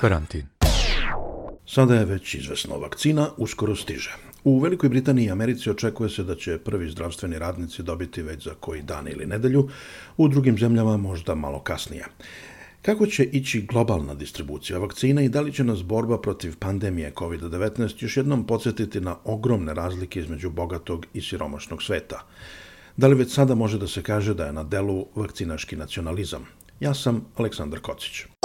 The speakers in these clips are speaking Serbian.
Karantin. Sada je već izvesno vakcina, uskoro stiže. U Velikoj Britaniji i Americi očekuje se da će prvi zdravstveni radnici dobiti već za koji dan ili nedelju, u drugim zemljama možda malo kasnije. Kako će ići globalna distribucija vakcina i da li će nas borba protiv pandemije COVID-19 još jednom podsjetiti na ogromne razlike između bogatog i siromašnog sveta? Da li već sada može da se kaže da je na delu vakcinaški nacionalizam? Ja sam Aleksandar Kocić.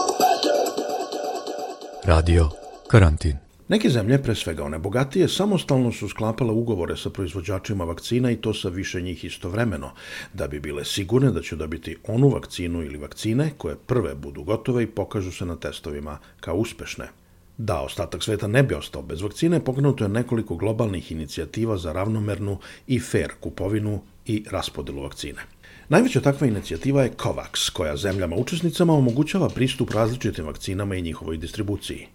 Radio Karantin. Neke zemlje, pre svega one bogatije, samostalno su sklapale ugovore sa proizvođačima vakcina i to sa više njih istovremeno, da bi bile sigurne da će dobiti onu vakcinu ili vakcine koje prve budu gotove i pokažu se na testovima kao uspešne. Da ostatak sveta ne bi ostao bez vakcine, pokrenuto je nekoliko globalnih inicijativa za ravnomernu i fair kupovinu i raspodelu vakcine. Najveća takva inicijativa je COVAX, koja zemljama učesnicama omogućava pristup različitim vakcinama i njihovoj distribuciji.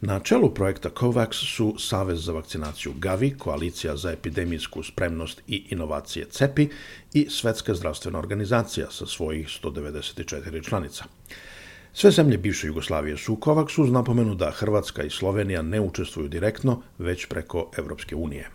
Na čelu projekta COVAX su Savez za vakcinaciju Gavi, Koalicija za epidemijsku spremnost i inovacije CEPI i Svetska zdravstvena organizacija sa svojih 194 članica. Sve zemlje bivše Jugoslavije su u COVAXu uz napomenu da Hrvatska i Slovenija ne učestvuju direktno, već preko Evropske unije.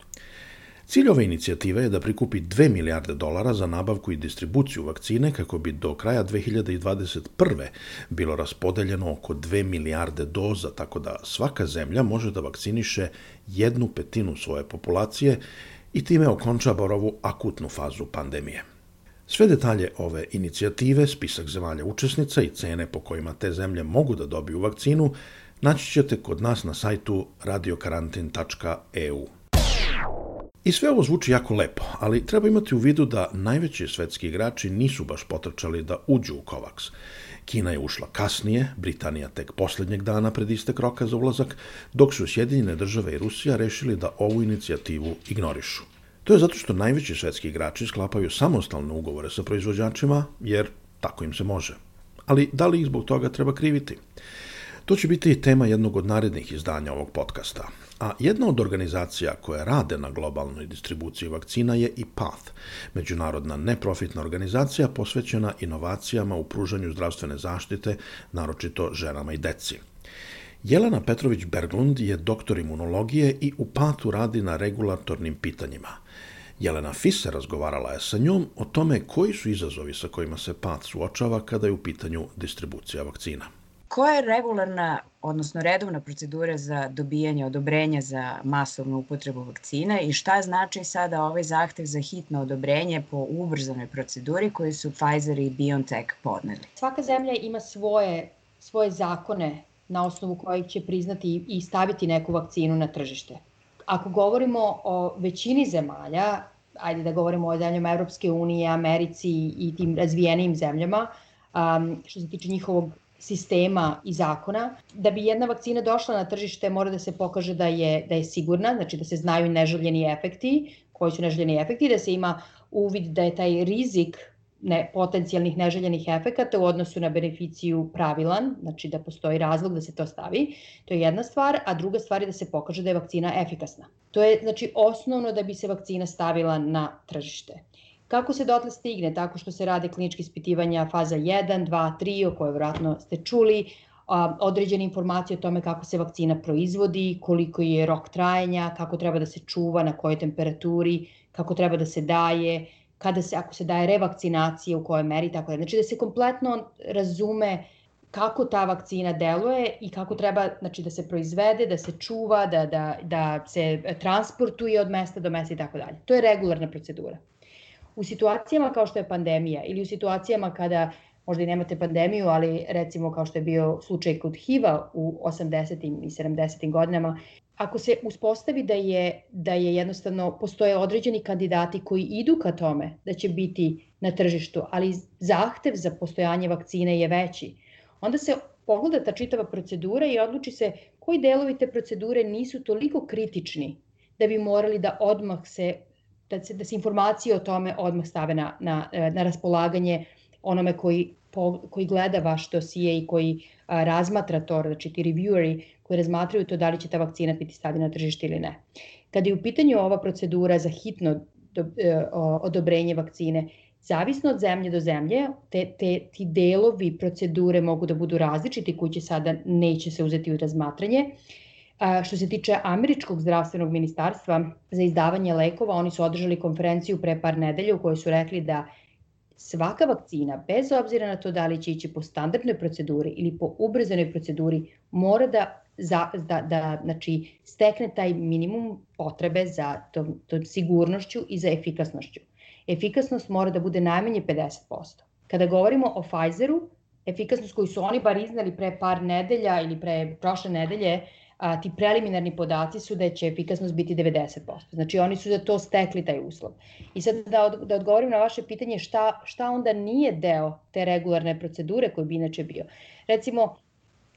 Cilj ove inicijative je da prikupi 2 milijarde dolara za nabavku i distribuciju vakcine kako bi do kraja 2021. bilo raspodeljeno oko 2 milijarde doza, tako da svaka zemlja može da vakciniše jednu petinu svoje populacije i time okonča borovu akutnu fazu pandemije. Sve detalje ove inicijative, spisak zemalja učesnica i cene po kojima te zemlje mogu da dobiju vakcinu naći ćete kod nas na sajtu radiokarantin.eu. I sve ovo zvuči jako lepo, ali treba imati u vidu da najveći svetski igrači nisu baš potrčali da uđu u COVAX. Kina je ušla kasnije, Britanija tek poslednjeg dana pred istek roka za ulazak, dok su Sjedinjene države i Rusija rešili da ovu inicijativu ignorišu. To je zato što najveći svetski igrači sklapaju samostalne ugovore sa proizvođačima, jer tako im se može. Ali da li ih zbog toga treba kriviti? To će biti tema jednog od narednih izdanja ovog podcasta. A jedna od organizacija koje rade na globalnoj distribuciji vakcina je i PATH, međunarodna neprofitna organizacija posvećena inovacijama u pružanju zdravstvene zaštite, naročito ženama i deci. Jelena Petrović Berglund je doktor imunologije i u PATH-u radi na regulatornim pitanjima. Jelena Fisser razgovarala je sa njom o tome koji su izazovi sa kojima se PATH suočava kada je u pitanju distribucija vakcina. Koja je regularna, odnosno redovna procedura za dobijanje odobrenja za masovnu upotrebu vakcina i šta znači sada ovaj zahtev za hitno odobrenje po ubrzanoj proceduri koju su Pfizer i BioNTech podneli? Svaka zemlja ima svoje, svoje zakone na osnovu kojih će priznati i staviti neku vakcinu na tržište. Ako govorimo o većini zemalja, ajde da govorimo o zemljama Evropske unije, Americi i tim razvijenim zemljama, um, što se tiče njihovog sistema i zakona. Da bi jedna vakcina došla na tržište mora da se pokaže da je, da je sigurna, znači da se znaju neželjeni efekti, koji su neželjeni efekti, da se ima uvid da je taj rizik ne, potencijalnih neželjenih efekata u odnosu na beneficiju pravilan, znači da postoji razlog da se to stavi. To je jedna stvar, a druga stvar je da se pokaže da je vakcina efikasna. To je znači osnovno da bi se vakcina stavila na tržište. Kako se dotle stigne? Tako što se rade klinički ispitivanja faza 1, 2, 3, o kojoj vratno ste čuli, određene informacije o tome kako se vakcina proizvodi, koliko je rok trajanja, kako treba da se čuva, na kojoj temperaturi, kako treba da se daje, kada se, ako se daje revakcinacija, u kojoj meri, tako da. Znači da se kompletno razume kako ta vakcina deluje i kako treba znači, da se proizvede, da se čuva, da, da, da se transportuje od mesta do mesta i tako dalje. To je regularna procedura. U situacijama kao što je pandemija ili u situacijama kada možda i nemate pandemiju, ali recimo kao što je bio slučaj kod HIV-a u 80. i 70. godinama, ako se uspostavi da je, da je jednostavno postoje određeni kandidati koji idu ka tome da će biti na tržištu, ali zahtev za postojanje vakcine je veći, onda se pogleda ta čitava procedura i odluči se koji delovi te procedure nisu toliko kritični da bi morali da odmah se da se, da se informacije o tome odmah stave na, na, na raspolaganje onome koji, po, koji gleda vaš dosije i koji a, razmatra to, znači ti revieweri koji razmatraju to da li će ta vakcina biti stavljena na tržište ili ne. Kada je u pitanju ova procedura za hitno do, e, odobrenje vakcine, Zavisno od zemlje do zemlje, te, te, ti delovi procedure mogu da budu različiti koji će sada neće se uzeti u razmatranje. Što se tiče Američkog zdravstvenog ministarstva za izdavanje lekova, oni su održali konferenciju pre par nedelja u kojoj su rekli da svaka vakcina, bez obzira na to da li će ići po standardnoj proceduri ili po ubrzanoj proceduri, mora da za, da, da znači, stekne taj minimum potrebe za tom, tom sigurnošću i za efikasnošću. Efikasnost mora da bude najmanje 50%. Kada govorimo o Pfizeru, efikasnost koju su oni bar iznali pre par nedelja ili pre prošle nedelje, a, ti preliminarni podaci su da će efikasnost biti 90%. Znači oni su za to stekli taj uslov. I sad da, od, da odgovorim na vaše pitanje šta, šta onda nije deo te regularne procedure koji bi inače bio. Recimo,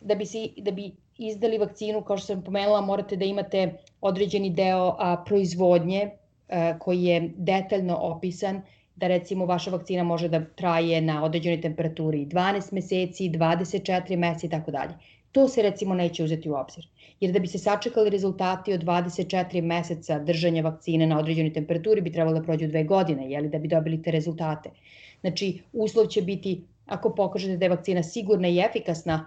da bi, si, da bi izdali vakcinu, kao što sam pomenula, morate da imate određeni deo a, proizvodnje a, koji je detaljno opisan, da recimo vaša vakcina može da traje na određenoj temperaturi 12 meseci, 24 meseci i tako dalje. To se recimo neće uzeti u obzir. Jer da bi se sačekali rezultati od 24 meseca držanja vakcine na određenoj temperaturi bi trebalo da prođu dve godine, jeli, da bi dobili te rezultate. Znači, uslov će biti, ako pokažete da je vakcina sigurna i efikasna,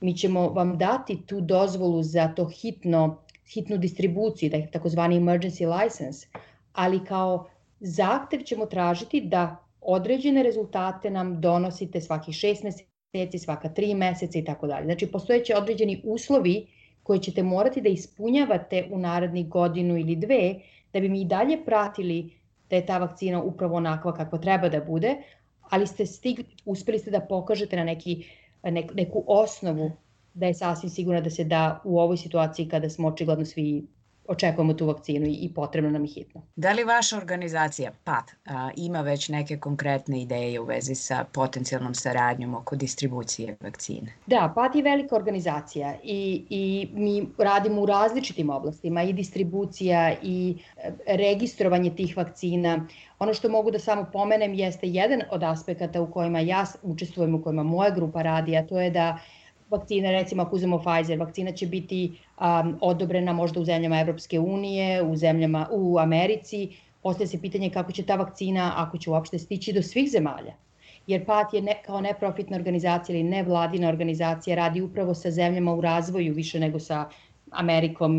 mi ćemo vam dati tu dozvolu za to hitno, hitnu distribuciju, da je takozvani emergency license, ali kao zahtev ćemo tražiti da određene rezultate nam donosite svakih šest meseci, svaka tri meseca i tako dalje. Znači, postojeće određeni uslovi koje ćete morati da ispunjavate u narednih godinu ili dve, da bi mi i dalje pratili da je ta vakcina upravo onakva kakva treba da bude, ali ste stigli, uspeli ste da pokažete na neki ne, neku osnovu da je sasvim sigurno da se da u ovoj situaciji kada smo očigledno svi očekujemo tu vakcinu i potrebno nam je hitno. Da li vaša organizacija, PAT, ima već neke konkretne ideje u vezi sa potencijalnom saradnjom oko distribucije vakcine? Da, PAT je velika organizacija i, i mi radimo u različitim oblastima i distribucija i e, registrovanje tih vakcina. Ono što mogu da samo pomenem jeste jedan od aspekata u kojima ja učestvujem, u kojima moja grupa radi, a to je da vakcine, recimo ako uzemo Pfizer, vakcina će biti um, odobrena možda u zemljama Evropske unije, u zemljama u Americi. Postoje se pitanje kako će ta vakcina, ako će uopšte stići do svih zemalja. Jer PAT je ne, kao neprofitna organizacija ili nevladina organizacija radi upravo sa zemljama u razvoju više nego sa Amerikom,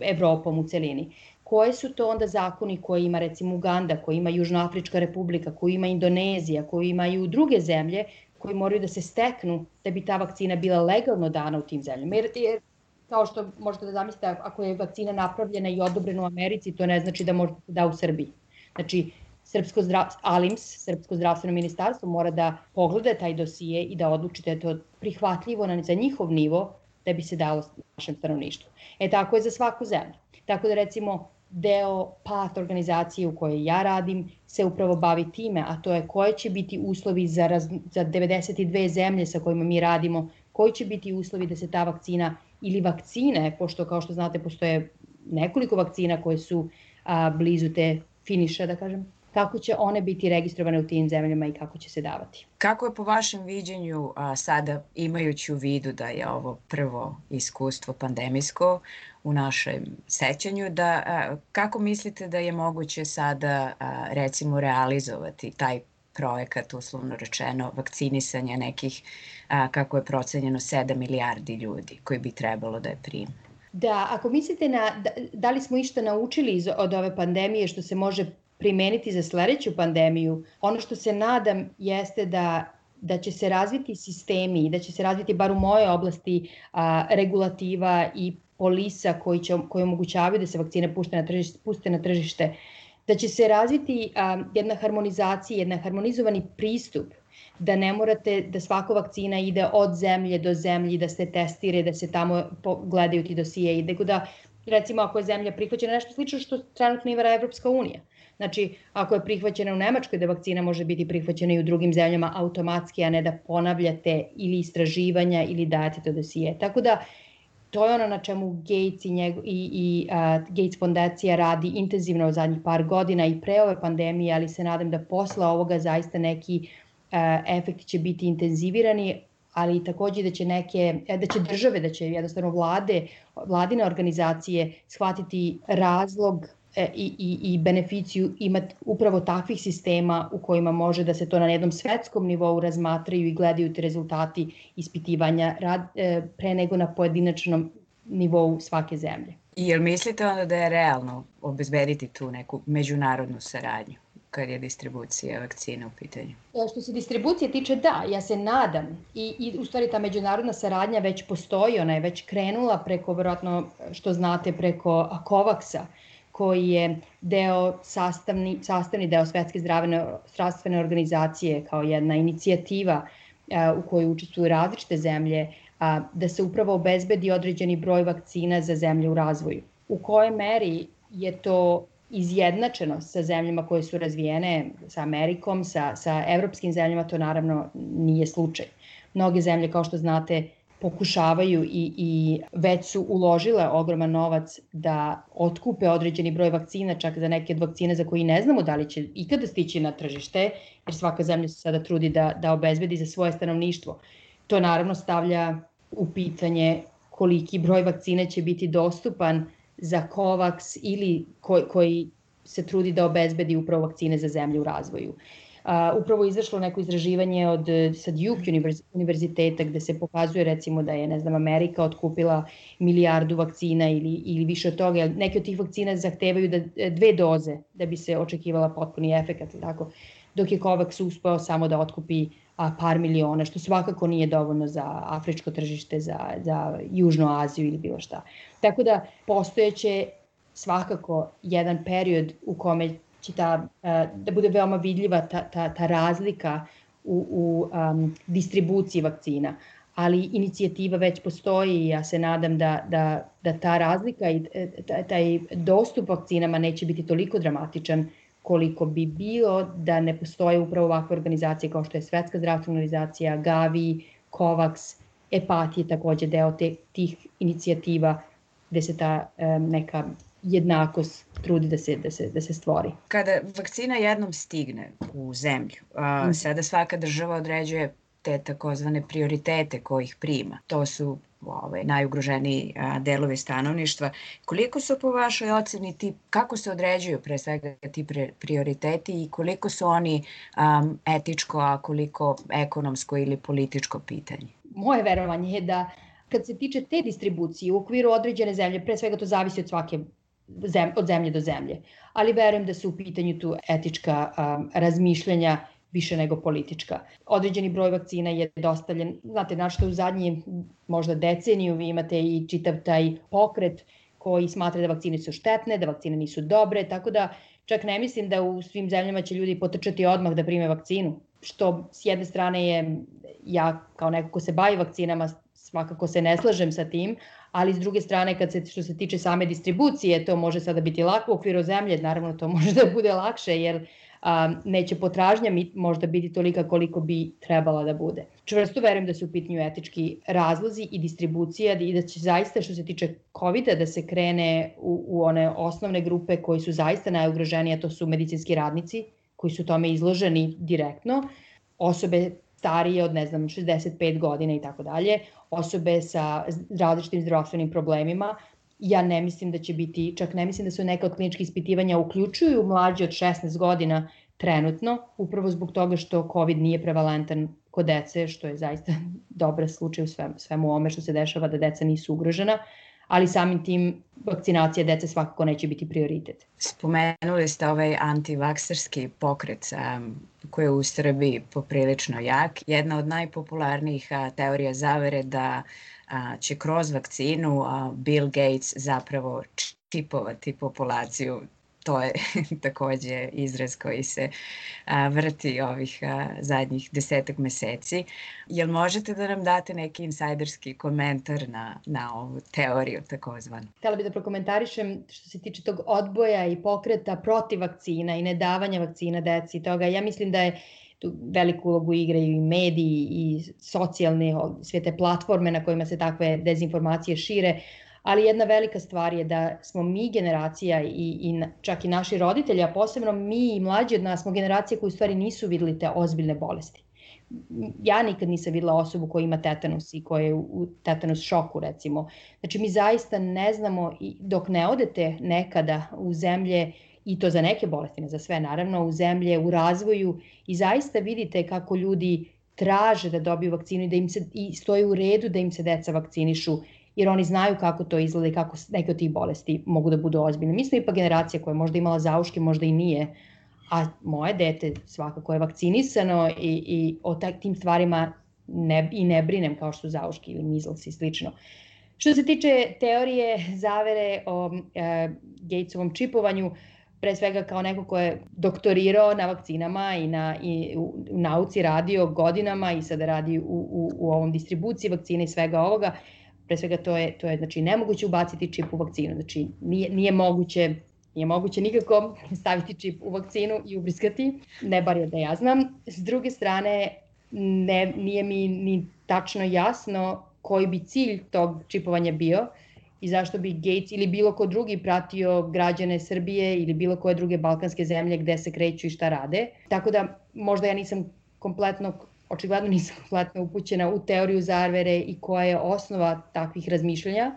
Evropom u celini. Koje su to onda zakoni koje ima recimo Uganda, koje ima Južnoafrička republika, koje ima Indonezija, koje imaju druge zemlje koji moraju da se steknu da bi ta vakcina bila legalno dana u tim zemljama. Jer, jer kao što možete da zamislite, ako je vakcina napravljena i odobrena u Americi, to ne znači da možete da u Srbiji. Znači, Srpsko zdrav, ALIMS, Srpsko zdravstveno ministarstvo, mora da pogleda taj dosije i da odluči da je to prihvatljivo na, za njihov nivo da bi se dalo našem stanovništvu. E tako je za svaku zemlju. Tako da recimo deo PAT organizacije u kojoj ja radim se upravo bavi time, a to je koje će biti uslovi za, raz, za 92 zemlje sa kojima mi radimo, koji će biti uslovi da se ta vakcina ili vakcine, pošto kao što znate postoje nekoliko vakcina koje su a, blizu te finiša, da kažem, kako će one biti registrovane u tim zemljama i kako će se davati. Kako je po vašem viđenju a, sada, imajući u vidu da je ovo prvo iskustvo pandemijsko u našem sećanju, da a, kako mislite da je moguće sada a, recimo realizovati taj projekat, uslovno rečeno, vakcinisanja nekih, a, kako je procenjeno, 7 milijardi ljudi koji bi trebalo da je prime? Da, ako mislite na da, da li smo išta naučili iz, od ove pandemije što se može primeniti za sledeću pandemiju, ono što se nadam jeste da da će se razviti sistemi i da će se razviti bar u moje oblasti a, regulativa i polisa koji, će, koji omogućavaju da se vakcine pušte na tržište, puste na tržište, da će se razviti a, jedna harmonizacija, jedan harmonizovani pristup da ne morate da svaka vakcina ide od zemlje do zemlje, da se testire, da se tamo gledaju ti dosije i da recimo ako je zemlja prihvaćena nešto slično što trenutno ima Evropska unija. Znači, ako je prihvaćena u Nemačkoj, da vakcina može biti prihvaćena i u drugim zemljama automatski, a ne da ponavljate ili istraživanja ili date to dosije. Tako da, to je ono na čemu Gates i, njego, i, i uh, Gates fondacija radi intenzivno u zadnjih par godina i pre ove pandemije, ali se nadam da posle ovoga zaista neki uh, efekti će biti intenzivirani, ali takođe da će neke, da će države, da će jednostavno vlade, vladine organizacije shvatiti razlog e, i, i, i beneficiju imati upravo takvih sistema u kojima može da se to na jednom svetskom nivou razmatraju i gledaju te rezultati ispitivanja rad, e, pre nego na pojedinačnom nivou svake zemlje. I jel mislite onda da je realno obezbediti tu neku međunarodnu saradnju? kad je distribucija vakcina u pitanju? E, što se distribucije tiče, da, ja se nadam i, i u stvari ta međunarodna saradnja već postoji, ona je već krenula preko, verovatno što znate, preko COVAX-a, koji je deo sastavni, sastavni deo Svetske zdravene, zdravstvene organizacije kao jedna inicijativa a, u kojoj učestvuju različite zemlje, da se upravo obezbedi određeni broj vakcina za zemlje u razvoju. U kojoj meri je to izjednačeno sa zemljama koje su razvijene, sa Amerikom, sa, sa evropskim zemljama, to naravno nije slučaj. Mnoge zemlje, kao što znate, pokušavaju i, i već su uložile ogroman novac da otkupe određeni broj vakcina, čak za neke od vakcine za koje ne znamo da li će ikada stići na tržište, jer svaka zemlja se sada trudi da, da obezbedi za svoje stanovništvo. To naravno stavlja u pitanje koliki broj vakcine će biti dostupan za COVAX ili koji, koji se trudi da obezbedi upravo vakcine za zemlje u razvoju. Uh, upravo izašlo neko izraživanje od sa Duke univerziteta gde se pokazuje recimo da je ne znam Amerika otkupila milijardu vakcina ili ili više od toga. Neke od tih vakcina zahtevaju da dve doze da bi se očekivala potpuni efekat, tako. Dok je COVAX uspeo samo da otkupi a, par miliona, što svakako nije dovoljno za afričko tržište, za, za Južnu Aziju ili bilo šta. Tako da postojeće svakako jedan period u kome će ta, da bude veoma vidljiva ta, ta, ta razlika u, u um, distribuciji vakcina. Ali inicijativa već postoji i ja se nadam da, da, da ta razlika i e, taj dostup vakcinama neće biti toliko dramatičan koliko bi bilo da ne postoje upravo ovakve organizacije kao što je Svetska zdravstvena organizacija, Gavi, COVAX, EPAT je takođe deo te, tih inicijativa gde se ta um, neka jednakost trudi da se, da se, da se stvori. Kada vakcina jednom stigne u zemlju, a, mm. sada svaka država određuje te takozvane prioritete kojih prima. To su ove, najugroženiji a, delovi stanovništva. Koliko su po vašoj oceni ti, kako se određuju pre svega ti pre, prioriteti i koliko su oni um, etičko, a koliko ekonomsko ili političko pitanje? Moje verovanje je da kad se tiče te distribucije u okviru određene zemlje, pre svega to zavisi od svake zem, od zemlje do zemlje, ali verujem da su u pitanju tu etička um, više nego politička. Određeni broj vakcina je dostavljen, znate, našto u zadnji možda deceniju vi imate i čitav taj pokret koji smatra da vakcine su štetne, da vakcine nisu dobre, tako da čak ne mislim da u svim zemljama će ljudi potrčati odmah da prime vakcinu, što s jedne strane je ja kao neko ko se bavi vakcinama svakako se ne slažem sa tim, ali s druge strane kad se što se tiče same distribucije to može sada biti lako u okviru zemlje, naravno to može da bude lakše jer a, neće potražnja možda biti tolika koliko bi trebala da bude. Čvrsto verujem da su u pitanju etički razlozi i distribucija i da će zaista što se tiče covid da se krene u, u one osnovne grupe koji su zaista najugroženije, to su medicinski radnici koji su tome izloženi direktno, osobe starije od, ne znam, 65 godina i tako dalje, osobe sa različitim zdravstvenim problemima, ja ne mislim da će biti, čak ne mislim da se neka od kliničkih ispitivanja uključuju mlađe od 16 godina trenutno, upravo zbog toga što COVID nije prevalentan kod dece, što je zaista dobar slučaj u svemu, svemu ome što se dešava da deca nisu ugrožena, ali samim tim vakcinacija dece svakako neće biti prioritet. Spomenuli ste ovaj antivakserski pokret um, koji je u Srbiji poprilično jak. Jedna od najpopularnijih a, teorija zavere da a, će kroz vakcinu a, Bill Gates zapravo čipovati populaciju to je takođe izraz koji se a, vrti ovih a, zadnjih desetak meseci. Jel možete da nam date neki insajderski komentar na, na ovu teoriju takozvanu? Htela bih da prokomentarišem što se tiče tog odboja i pokreta protiv vakcina i nedavanja vakcina deci i toga. Ja mislim da je tu veliku ulogu igraju i mediji i socijalne sve te platforme na kojima se takve dezinformacije šire, ali jedna velika stvar je da smo mi generacija i, i čak i naši roditelji, a posebno mi i mlađi od nas smo generacije koji u stvari nisu videli te ozbiljne bolesti. ja nikad nisam videla osobu koja ima tetanus i koja je u tetanus šoku recimo. Znači mi zaista ne znamo i dok ne odete nekada u zemlje i to za neke bolesti, ne za sve naravno, u zemlje u razvoju i zaista vidite kako ljudi traže da dobiju vakcinu i da im se i stoje u redu da im se deca vakcinišu jer oni znaju kako to izgleda i kako neke od tih bolesti mogu da budu ozbiljne. Mi smo ipak generacija koja je možda imala zauške, možda i nije, a moje dete svakako je vakcinisano i, i o tim stvarima ne, i ne brinem kao što su zauški ili mizls i slično. Što se tiče teorije zavere o e, Gatesovom čipovanju, pre svega kao neko ko je doktorirao na vakcinama i, na, i u, u nauci radio godinama i sada radi u, u, u ovom distribuciji vakcine i svega ovoga, pre svega to je, to je znači, nemoguće ubaciti čip u vakcinu, znači nije, nije moguće Nije moguće nikako staviti čip u vakcinu i ubriskati, ne bar je da ja znam. S druge strane, ne, nije mi ni tačno jasno koji bi cilj tog čipovanja bio i zašto bi Gates ili bilo ko drugi pratio građane Srbije ili bilo koje druge balkanske zemlje gde se kreću i šta rade. Tako da možda ja nisam kompletno, očigledno nisam kompletno upućena u teoriju zarvere i koja je osnova takvih razmišljanja,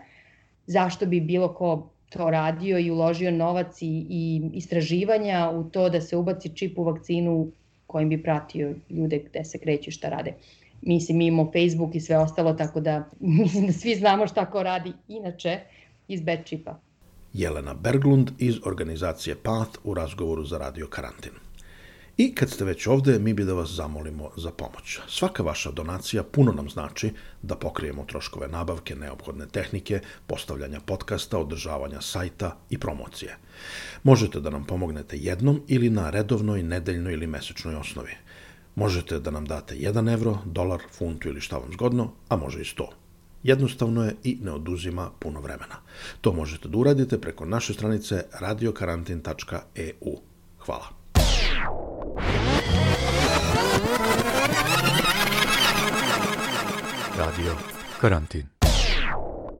zašto bi bilo ko to radio i uložio novac i, i istraživanja u to da se ubaci čip u vakcinu kojim bi pratio ljude gde se kreću šta rade. Mislim, mi imamo Facebook i sve ostalo, tako da mislim da svi znamo šta ko radi inače iz bed čipa. Jelena Berglund iz organizacije PATH u razgovoru za Radio Karantin. I kad ste već ovde, mi bi da vas zamolimo za pomoć. Svaka vaša donacija puno nam znači da pokrijemo troškove nabavke, neophodne tehnike, postavljanja podcasta, održavanja sajta i promocije. Možete da nam pomognete jednom ili na redovnoj, nedeljnoj ili mesečnoj osnovi. Možete da nam date 1 evro, dolar, funtu ili šta vam zgodno, a može i 100. Jednostavno je i ne oduzima puno vremena. To možete da uradite preko naše stranice radiokarantin.eu. Hvala. Radio Karantin